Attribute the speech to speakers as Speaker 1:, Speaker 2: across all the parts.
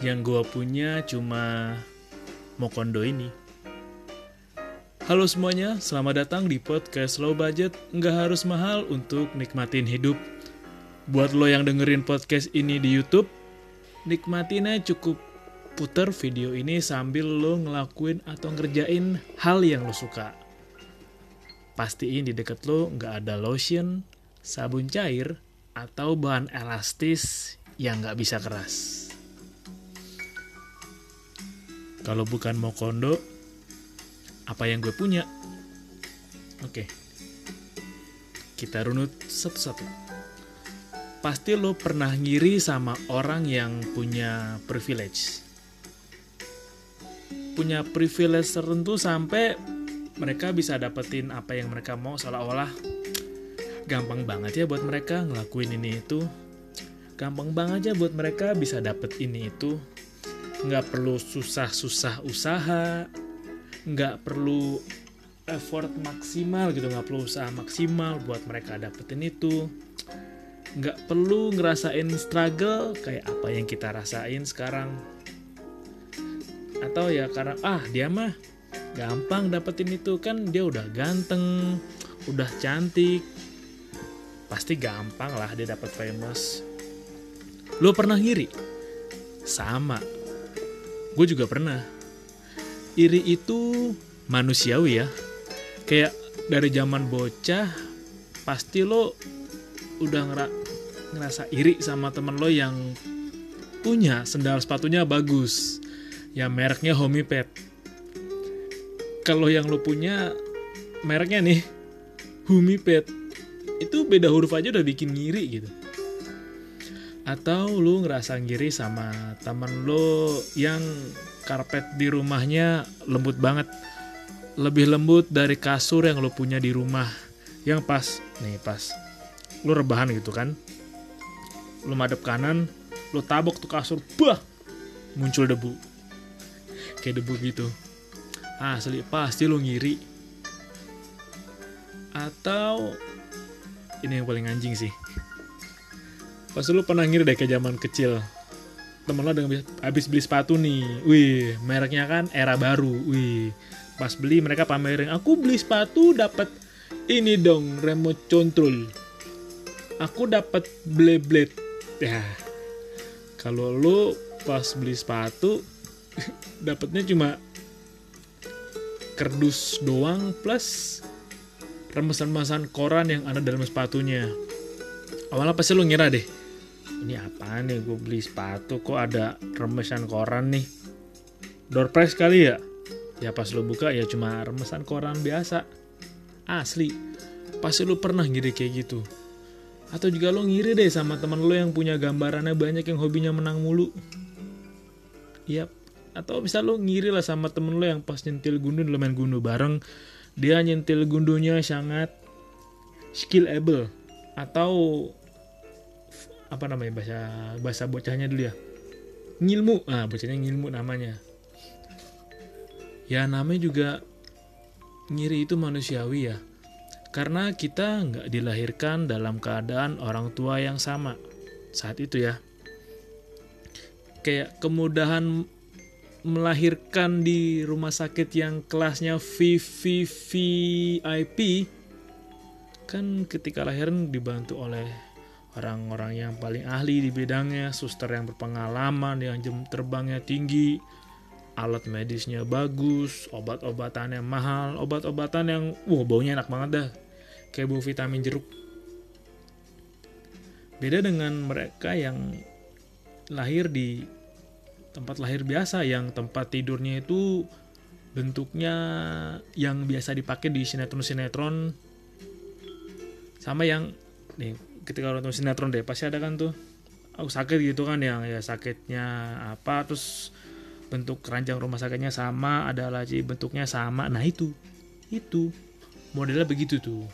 Speaker 1: yang gua punya cuma Mokondo ini. Halo semuanya, selamat datang di podcast Low Budget. Nggak harus mahal untuk nikmatin hidup. Buat lo yang dengerin podcast ini di YouTube, nikmatinnya cukup puter video ini sambil lo ngelakuin atau ngerjain hal yang lo suka. Pastiin di deket lo nggak ada lotion, sabun cair, atau bahan elastis yang nggak bisa keras. Kalau bukan mau kondo, apa yang gue punya? Oke, kita runut satu-satu. Pasti lo pernah ngiri sama orang yang punya privilege punya privilege tertentu sampai mereka bisa dapetin apa yang mereka mau seolah-olah gampang banget ya buat mereka ngelakuin ini itu gampang banget aja buat mereka bisa dapet ini itu nggak perlu susah-susah usaha nggak perlu effort maksimal gitu nggak perlu usaha maksimal buat mereka dapetin itu. Nggak perlu ngerasain struggle kayak apa yang kita rasain sekarang. Atau ya karena ah dia mah gampang dapetin itu kan dia udah ganteng udah cantik. Pasti gampang lah dia dapat famous. Lo pernah ngiri? Sama gue juga pernah iri itu manusiawi ya kayak dari zaman bocah pasti lo udah ngera ngerasa iri sama temen lo yang punya sendal sepatunya bagus ya mereknya Homipet. Kalau yang lo punya mereknya nih Homipet, itu beda huruf aja udah bikin ngiri gitu. Atau lo ngerasa ngiri sama temen lo yang karpet di rumahnya lembut banget. Lebih lembut dari kasur yang lo punya di rumah. Yang pas, nih pas, lo rebahan gitu kan. Lo madep kanan, lo tabok tuh kasur, bah, muncul debu kayak debu gitu asli pasti lo ngiri atau ini yang paling anjing sih pasti lo pernah ngiri deh kayak zaman kecil. Temen lo dengan habis beli sepatu nih. Wih mereknya kan era baru. Wih pas beli mereka pamerin aku beli sepatu dapat ini dong remote control. Aku dapat blade blade ya. Kalau lo pas beli sepatu dapatnya cuma kerdus doang plus remesan-remesan koran yang ada dalam sepatunya. Awalnya pasti lu ngira deh ini apa nih? Gue beli sepatu kok ada remesan koran nih? Door prize kali ya? Ya pas lu buka ya cuma remesan koran biasa. Asli. Pasti lu pernah ngiri kayak gitu. Atau juga lo ngiri deh sama teman lo yang punya gambarannya banyak yang hobinya menang mulu. Yap, atau bisa lo ngiri lah sama temen lo yang pas nyentil gundu lo main gundu bareng. Dia nyentil gundunya sangat skillable. Atau apa namanya bahasa bahasa bocahnya dulu ya. Ngilmu. Ah bocahnya ngilmu namanya. Ya namanya juga ngiri itu manusiawi ya. Karena kita nggak dilahirkan dalam keadaan orang tua yang sama. Saat itu ya. Kayak kemudahan melahirkan di rumah sakit yang kelasnya VVVIP kan ketika lahiran dibantu oleh orang-orang yang paling ahli di bidangnya, suster yang berpengalaman, yang jam terbangnya tinggi, alat medisnya bagus, obat-obatannya mahal, obat-obatan yang wah baunya enak banget dah. Kayak bau vitamin jeruk. Beda dengan mereka yang lahir di tempat lahir biasa yang tempat tidurnya itu bentuknya yang biasa dipakai di sinetron-sinetron sama yang nih ketika nonton sinetron deh pasti ada kan tuh aku sakit gitu kan yang ya sakitnya apa terus bentuk keranjang rumah sakitnya sama ada lagi bentuknya sama. Nah itu itu modelnya begitu tuh.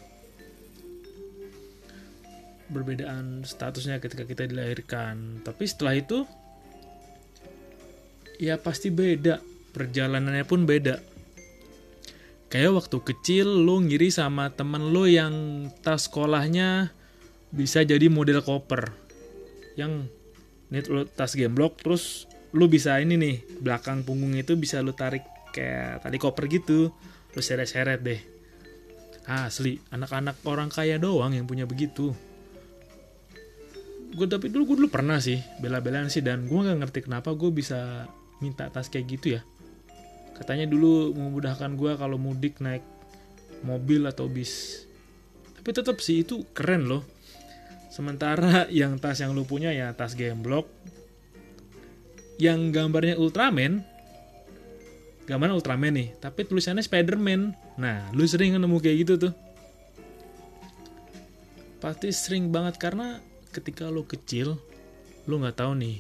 Speaker 1: Berbedaan statusnya ketika kita dilahirkan. Tapi setelah itu ya pasti beda perjalanannya pun beda. Kayak waktu kecil lo ngiri sama temen lo yang tas sekolahnya bisa jadi model koper yang ini lo tas gemblok terus lo bisa ini nih belakang punggung itu bisa lo tarik kayak tali koper gitu terus seret-seret deh. Asli anak-anak orang kaya doang yang punya begitu. Gue tapi dulu gue dulu pernah sih bela-belaan sih dan gue nggak ngerti kenapa gue bisa minta tas kayak gitu ya. Katanya dulu memudahkan gue kalau mudik naik mobil atau bis. Tapi tetap sih itu keren loh sementara yang tas yang lu punya ya tas gemblok. Yang gambarnya Ultraman gambarnya Ultraman nih tapi tulisannya Spiderman. Nah lu sering nemu kayak gitu tuh. Pasti sering banget karena ketika lo kecil lo nggak tahu nih.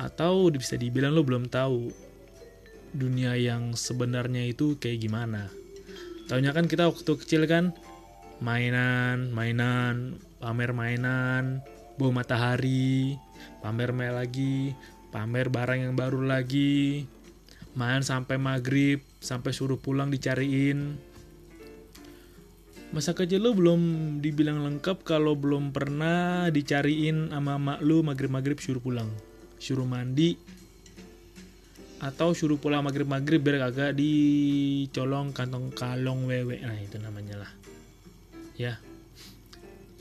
Speaker 1: Atau bisa dibilang lo belum tahu dunia yang sebenarnya itu kayak gimana. Tahunya kan kita waktu kecil kan mainan mainan pamer mainan bau matahari pamer main lagi pamer barang yang baru lagi. Main sampai maghrib sampai suruh pulang dicariin. Masa kecil lu belum dibilang lengkap kalau belum pernah dicariin sama mak lu maghrib-maghrib suruh pulang? Suruh mandi? Atau suruh pulang maghrib-maghrib biar kagak dicolong kantong kalong wewe. Nah itu namanya lah. Ya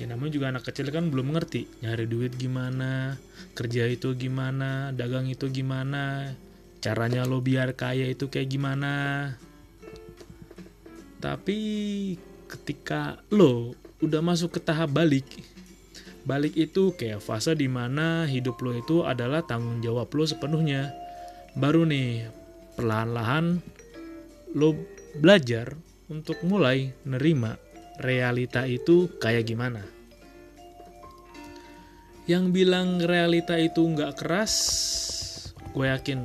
Speaker 1: ya namanya juga anak kecil kan belum ngerti nyari duit gimana kerja itu gimana dagang itu gimana caranya lo biar kaya itu kayak gimana. Tapi ketika lo udah masuk ke tahap balik balik itu kayak fase di mana hidup lo itu adalah tanggung jawab lo sepenuhnya. Baru nih perlahan-lahan lo belajar untuk mulai nerima realita itu kayak gimana? Yang bilang realita itu nggak keras gue yakin.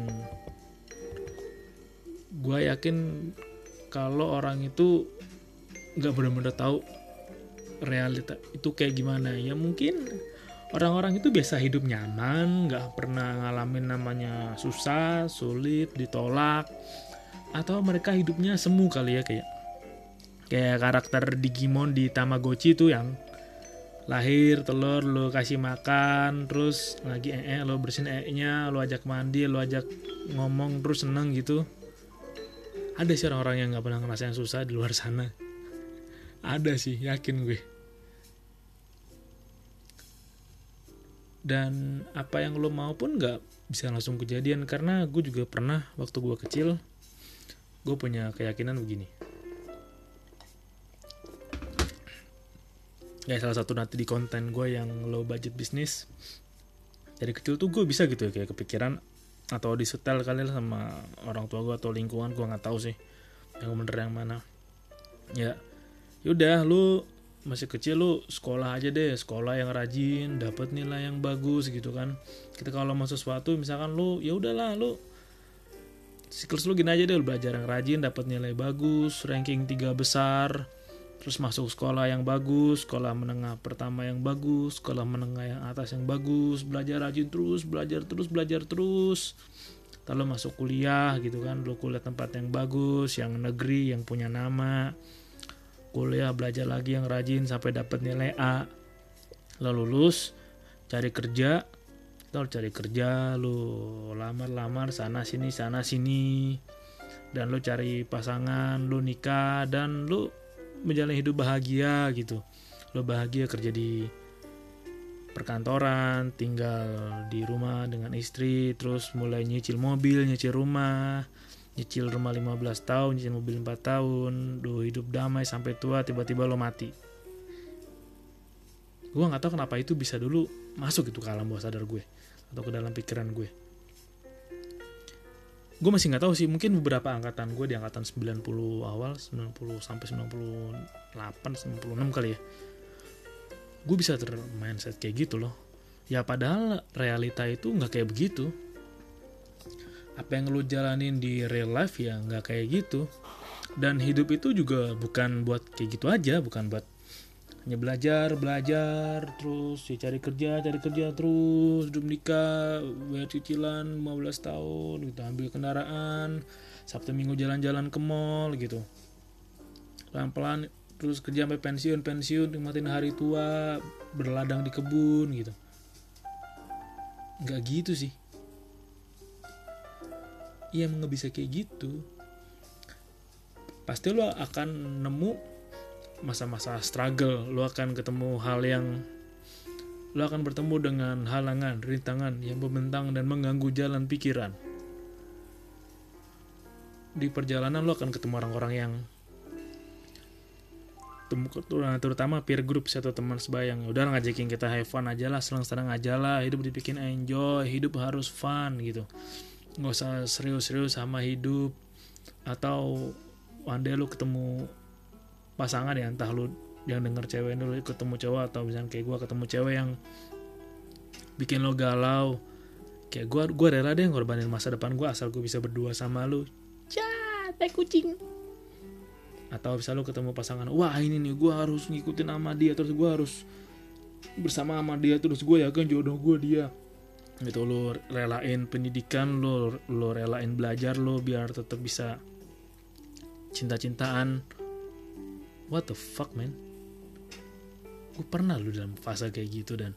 Speaker 1: Gue yakin kalau orang itu nggak benar-benar tahu realita itu kayak gimana. Ya mungkin orang-orang itu biasa hidup nyaman nggak pernah ngalamin namanya susah sulit ditolak atau mereka hidupnya semu kali ya kayak kayak karakter Digimon di Tamagotchi itu yang lahir telur lo kasih makan terus lagi ee lo bersihin ee nya lo ajak mandi lo ajak ngomong terus seneng gitu. Ada sih orang-orang yang nggak pernah ngerasain susah di luar sana. Ada sih yakin gue. Dan apa yang lo mau pun nggak bisa langsung kejadian karena gue juga pernah waktu gue kecil gue punya keyakinan begini ya salah satu nanti di konten gue yang low budget bisnis. Dari kecil tuh gue bisa gitu ya kayak kepikiran atau disetel kali lah sama orang tua gue atau lingkungan gue nggak tahu sih yang bener yang mana. Ya yaudah lu masih kecil lu sekolah aja deh sekolah yang rajin dapat nilai yang bagus gitu kan. Kita kalau mau sesuatu misalkan lu ya udahlah lu siklus lu gini aja deh lu belajar yang rajin dapat nilai bagus ranking tiga besar terus masuk sekolah yang bagus sekolah menengah pertama yang bagus sekolah menengah yang atas yang bagus belajar rajin terus belajar terus belajar terus. Lalu masuk kuliah gitu kan lu kuliah tempat yang bagus yang negeri yang punya nama. Kuliah belajar lagi yang rajin sampai dapat nilai A. Lalu lulus cari kerja lalu cari kerja lu lamar-lamar sana sini sana sini. Dan lu cari pasangan lu nikah dan lu menjalani hidup bahagia gitu. Lu bahagia kerja di perkantoran tinggal di rumah dengan istri terus mulai nyicil mobil nyicil rumah nyicil rumah 15 tahun nyicil mobil 4 tahun do hidup damai sampai tua tiba-tiba lo mati. Gue nggak tahu kenapa itu bisa dulu masuk itu ke alam bawah sadar gue atau ke dalam pikiran gue gue masih nggak tahu sih mungkin beberapa angkatan gue di angkatan 90 awal 90 sampai 98 96 kali ya. Gue bisa ter mindset kayak gitu loh. Ya padahal realita itu nggak kayak begitu. Apa yang lo jalanin di real life ya nggak kayak gitu. Dan hidup itu juga bukan buat kayak gitu aja bukan buat hanya belajar belajar terus ya cari kerja cari kerja terus hidup nikah bayar cicilan 15 tahun gitu. Ambil kendaraan sabtu minggu jalan-jalan ke mall gitu. Pelan-pelan terus kerja sampai pensiun pensiun nikmatin hari tua berladang di kebun gitu. Nggak gitu sih. Iya nggak bisa kayak gitu. Pasti lo akan nemu masa-masa struggle lo akan ketemu hal yang lo akan bertemu dengan halangan, rintangan yang membentang dan mengganggu jalan pikiran. Di perjalanan lo akan ketemu orang-orang yang terutama peer group atau teman sebayang udah ngajakin kita have fun aja lah senang-senang aja lah hidup dibikin enjoy hidup harus fun gitu nggak usah serius-serius sama hidup atau one day lu ketemu pasangan ya entah lu yang denger cewek dulu ketemu cowok atau misalnya kayak gue ketemu cewek yang bikin lo galau kayak gue gue rela deh ngorbanin masa depan gue asal gue bisa berdua sama lu.
Speaker 2: Cate kucing.
Speaker 1: Atau bisa lu ketemu pasangan wah ini nih gue harus ngikutin sama dia terus gue harus bersama sama dia terus gue yakin jodoh gue dia. Gitu lo relain pendidikan lo lo relain belajar lo biar tetap bisa cinta-cintaan what the fuck man? Gue pernah lu dalam fase kayak gitu dan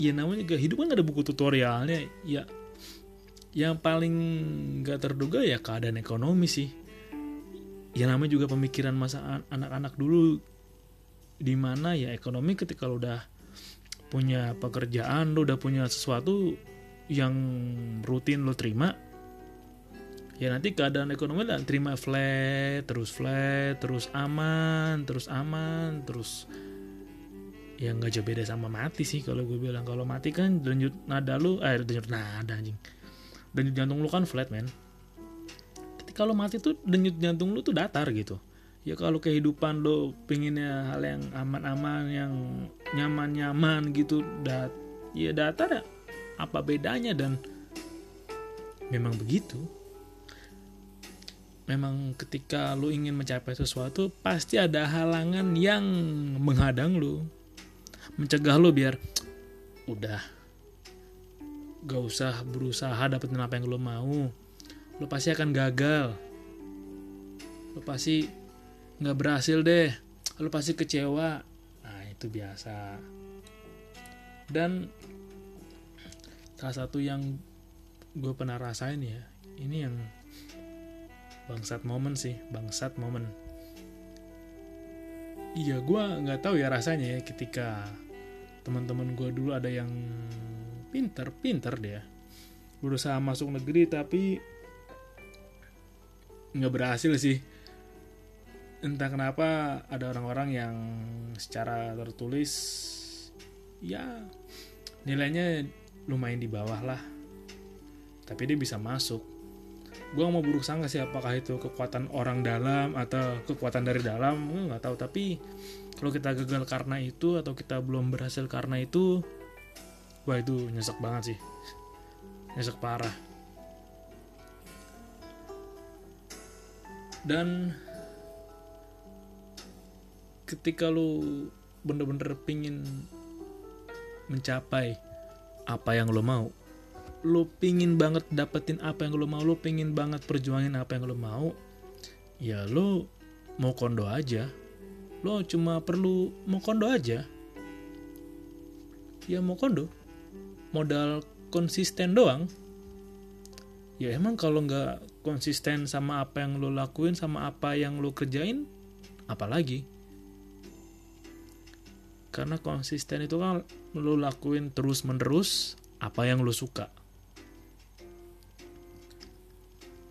Speaker 1: ya namanya juga hidup kan gak ada buku tutorialnya. Ya yang paling gak terduga ya keadaan ekonomi sih. Ya namanya juga pemikiran masa anak-anak dulu di mana ya ekonomi ketika lo udah punya pekerjaan lo udah punya sesuatu yang rutin lo terima ya nanti keadaan ekonomi lah. Terima flat terus flat terus aman terus aman terus ya nggak jauh beda sama mati sih kalau gue bilang. Kalau mati kan denyut nada lu eh denyut nada anjing. Denyut jantung lu kan flat man ketika lo mati tuh denyut jantung lu tuh datar gitu. Ya kalau kehidupan lo pengennya hal yang aman-aman yang nyaman-nyaman gitu dat ya datar ya apa bedanya? Dan memang begitu memang ketika lu ingin mencapai sesuatu pasti ada halangan yang menghadang lu. Mencegah lu biar udah gak usah berusaha dapetin apa yang lu mau. Lu pasti akan gagal. Lu pasti nggak berhasil deh. Lu pasti kecewa. Nah itu biasa. Dan salah satu yang gue pernah rasain ya ini yang bangsat momen sih bangsat momen. Iya gue nggak tahu ya rasanya ya ketika teman-teman gue dulu ada yang pinter pinter dia berusaha masuk negeri tapi nggak berhasil sih. Entah kenapa ada orang-orang yang secara tertulis ya nilainya lumayan di bawah lah. Tapi dia bisa masuk gue mau buruk sangka sih apakah itu kekuatan orang dalam atau kekuatan dari dalam gue nggak tahu. Tapi kalau kita gagal karena itu atau kita belum berhasil karena itu wah itu nyesek banget sih. Nyesek parah. Dan ketika lu bener-bener pingin mencapai apa yang lo mau lo pingin banget dapetin apa yang lo mau lo pingin banget perjuangin apa yang lo mau ya lo mau kondo aja. Lo cuma perlu mau kondo aja. Ya mau kondo. Modal konsisten doang. Ya emang kalau nggak konsisten sama apa yang lo lakuin sama apa yang lo kerjain apalagi? Karena konsisten itu kan lu lakuin terus menerus apa yang lu suka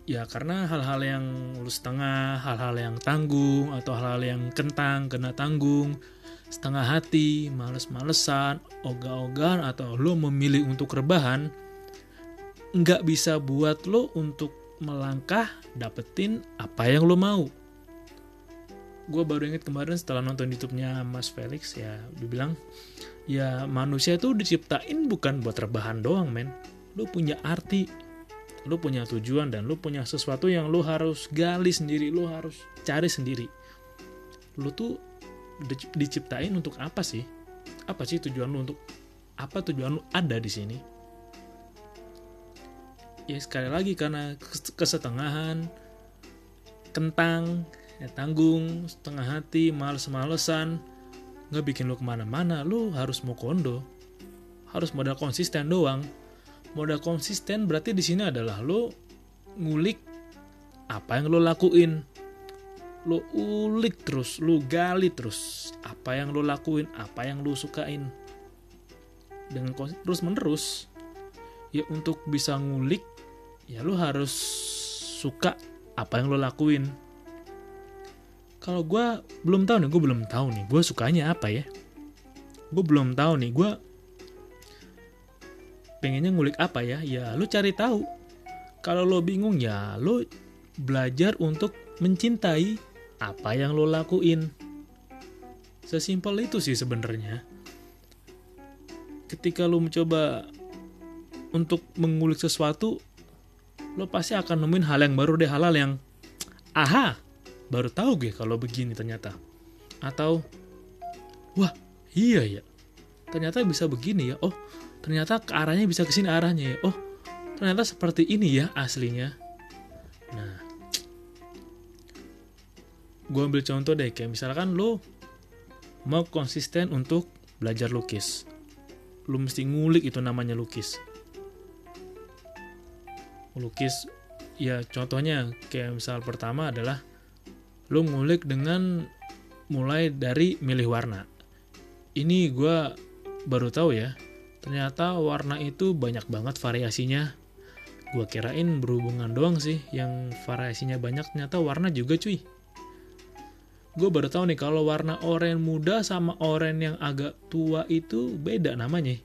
Speaker 1: ya karena hal-hal yang lu setengah hal-hal yang tanggung atau hal-hal yang kentang kena tanggung setengah hati males-malesan ogah-ogahan atau lo memilih untuk rebahan nggak bisa buat lo untuk melangkah dapetin apa yang lo mau. Gue baru inget kemarin setelah nonton YouTube-nya Mas Felix ya dia bilang ya manusia itu diciptain bukan buat rebahan doang men. Lo punya arti lo punya tujuan dan lo punya sesuatu yang lo harus gali sendiri lo harus cari sendiri. Lo tuh di- diciptain untuk apa sih? Apa sih tujuan lo untuk apa tujuan lo ada di sini? Ya sekali lagi karena kes- kesetengahan kentang ya tanggung setengah hati males-malesan nggak bikin lo ke mana-mana lo harus mau kondo. Harus modal konsisten doang modal konsisten berarti di sini adalah lo ngulik apa yang lo lakuin. Lo ulik terus lo gali terus apa yang lo lakuin apa yang lo sukain. Dengan terus menerus ya untuk bisa ngulik ya lo harus suka apa yang lo lakuin. Kalau gue belum tahu nih gue belum tahu nih gue sukanya apa ya? Gue belum tahu nih gue pengennya ngulik apa ya? Ya lu cari tahu. Kalau lo bingung ya lo belajar untuk mencintai apa yang lo lakuin. Sesimpel itu sih sebenarnya. Ketika lo mencoba untuk mengulik sesuatu lo pasti akan nemuin hal yang baru deh hal-hal yang aha baru tahu gue kalau begini ternyata. Atau wah iya ya ternyata bisa begini ya. Oh ternyata ke arahnya bisa ke sini arahnya ya. Oh ternyata seperti ini ya aslinya. Nah gue ambil contoh deh kayak misalkan lo mau konsisten untuk belajar lukis. Lo mesti ngulik itu namanya lukis. Lukis ya contohnya kayak misal pertama adalah lo ngulik dengan mulai dari milih warna. Ini gue baru tahu ya ternyata warna itu banyak banget variasinya. Gue kirain berhubungan doang sih yang variasinya banyak. Ternyata warna juga cuy. Gue baru tahu nih kalau warna oranye muda sama oranye yang agak tua itu beda namanya.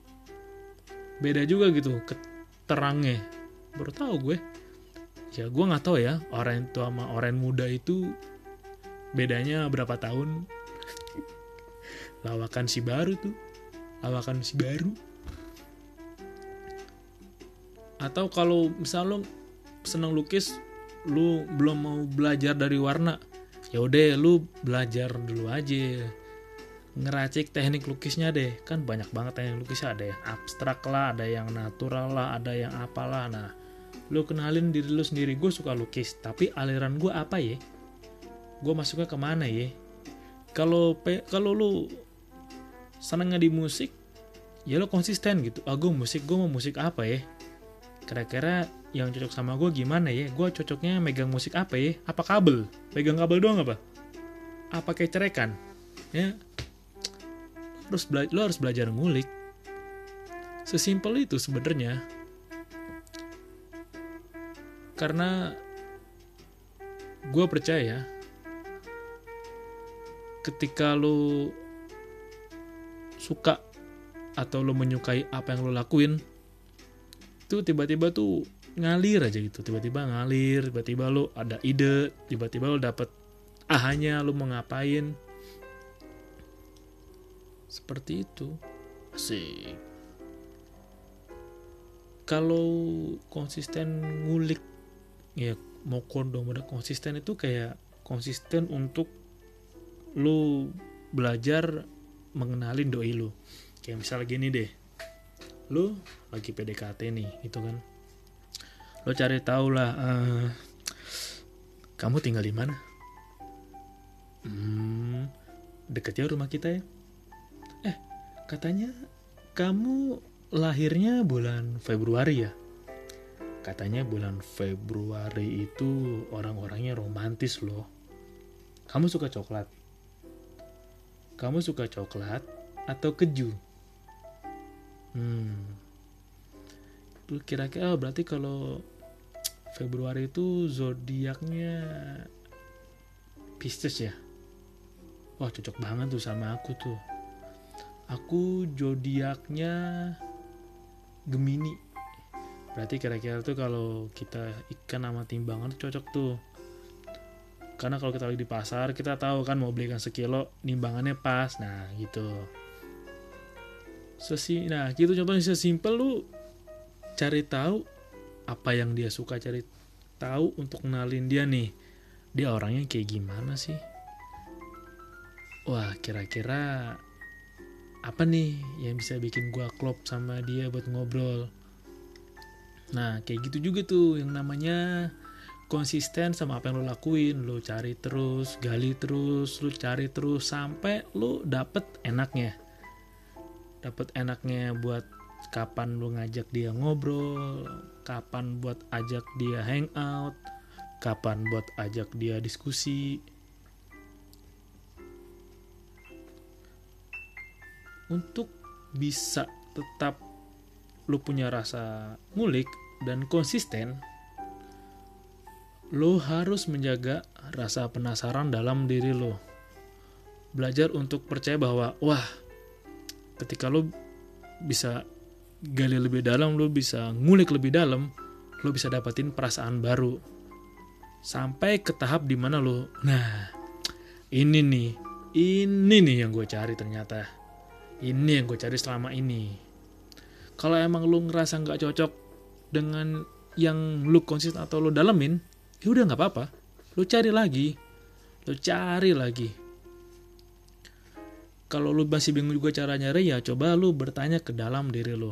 Speaker 1: Beda juga gitu terangnya baru tahu gue. Ya gue nggak tahu ya oranye tua sama oranye muda itu bedanya berapa tahun. Lawakan si baru tuh. Lawakan si baru atau kalau misal lo senang lukis lu belum mau belajar dari warna ya udah lu belajar dulu aja. Ngeracik teknik lukisnya deh. Kan banyak banget teknik lukisnya. Ada yang abstrak lah ada yang natural lah ada yang apalah. Nah lu kenalin diri lu sendiri. Gue suka lukis tapi aliran gue apa ya? Gue masuknya ke mana ya? Kalau kalau lu senengnya di musik ya lo konsisten gitu. Ah gue musik gue mau musik apa ya kira-kira yang cocok sama gue gimana ya? Gue cocoknya megang musik apa ya? Apa kabel? Megang kabel doang apa? Apa kayak cerekan? Ya. Lo harus lo harus belajar ngulik. Sesimpel itu sebenarnya. Karena gue percaya ketika lo suka atau lo menyukai apa yang lo lakuin itu tiba-tiba tuh ngalir aja gitu. Tiba-tiba ngalir tiba-tiba lo ada ide tiba-tiba lo dapet ahanya lo mau ngapain. Seperti itu. Asik. Kalau konsisten ngulik ya mau kondom udah konsisten itu kayak konsisten untuk lo belajar mengenalin doi lo kayak misalnya gini deh lo lagi PDKT nih gitu kan. Lo cari tahu lah uh, kamu tinggal di mana? Hmm, deket ya rumah kita ya? Eh katanya kamu lahirnya bulan Februari ya? Katanya bulan Februari itu orang-orangnya romantis loh. Kamu suka coklat? Kamu suka coklat atau keju? Hmm. Kira-kira oh, berarti kalau Februari itu zodiaknya Pisces ya? Wah cocok banget tuh sama aku tuh. Aku zodiaknya Gemini. Berarti kira-kira tuh kalau kita ikan sama timbangan cocok tuh. Karena kalau kita lagi di pasar, kita tahu kan mau beli ikan sekilo, nimbangannya pas. Nah, gitu. Sesi, nah gitu. Contohnya sesimpel lu cari tahu apa yang dia suka cari tahu untuk kenalin dia nih dia orangnya kayak gimana sih? Wah kira-kira apa nih yang bisa bikin gua klop sama dia buat ngobrol? Nah kayak gitu juga tuh yang namanya konsisten sama apa yang lo lakuin. Lo cari terus gali terus lo cari terus sampai lo dapet enaknya dapet enaknya buat kapan lu ngajak dia ngobrol, kapan buat ajak dia hangout, kapan buat ajak dia diskusi. Untuk bisa tetap lu punya rasa ngulik dan konsisten, lo harus menjaga rasa penasaran dalam diri lo. Belajar untuk percaya bahwa, wah, ketika lo bisa gali lebih dalam, lo bisa ngulik lebih dalam, lo bisa dapetin perasaan baru. Sampai ke tahap di mana lo, nah, ini nih, ini nih yang gue cari ternyata. Ini yang gue cari selama ini. Kalau emang lo ngerasa nggak cocok dengan yang lo konsisten atau lo dalemin, ya udah nggak apa-apa. Lo cari lagi, lo cari lagi kalau lu masih bingung juga cara nyari ya coba lu bertanya ke dalam diri lu.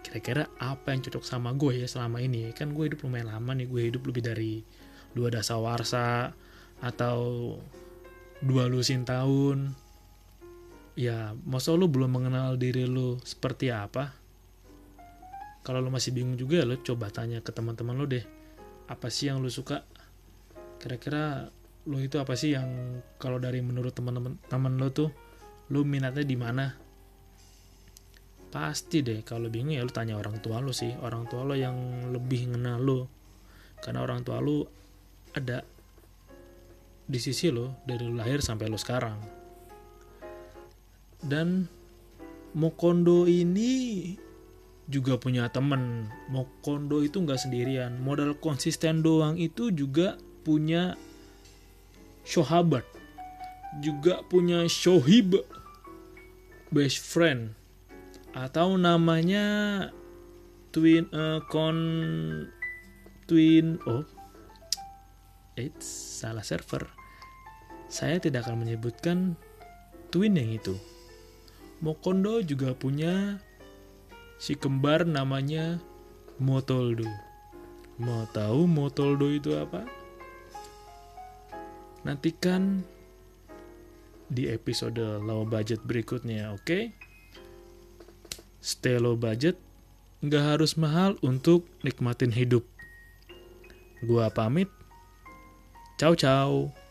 Speaker 1: Kira-kira apa yang cocok sama gue ya selama ini? Kan gue hidup lumayan lama nih gue hidup lebih dari dua dasawarsa atau dua lusin tahun. Ya masa lu belum mengenal diri lu seperti apa? Kalau lu masih bingung juga lu coba tanya ke teman-teman lu deh. Apa sih yang lu suka? Kira-kira lu itu apa sih yang kalau dari menurut teman-teman teman lu tuh lu minatnya di mana? Pasti deh kalau bingung ya lu tanya orang tua lu sih. Orang tua lu yang lebih kenal lu. Karena orang tua lu ada di sisi lo dari lu lahir sampai lu sekarang. Dan Mokondo ini juga punya temen. Mokondo itu nggak sendirian. Modal konsisten doang itu juga punya Shohabat juga punya Shohib best friend. Atau namanya twin uh, con twin oh it's salah server. Saya tidak akan menyebutkan twin yang itu. Mokondo juga punya si kembar namanya Motoldo. Mau tahu Motoldo itu apa? Nantikan di episode low budget berikutnya, oke? Okay? Stay low budget, nggak harus mahal untuk nikmatin hidup. Gua pamit. Ciao ciao.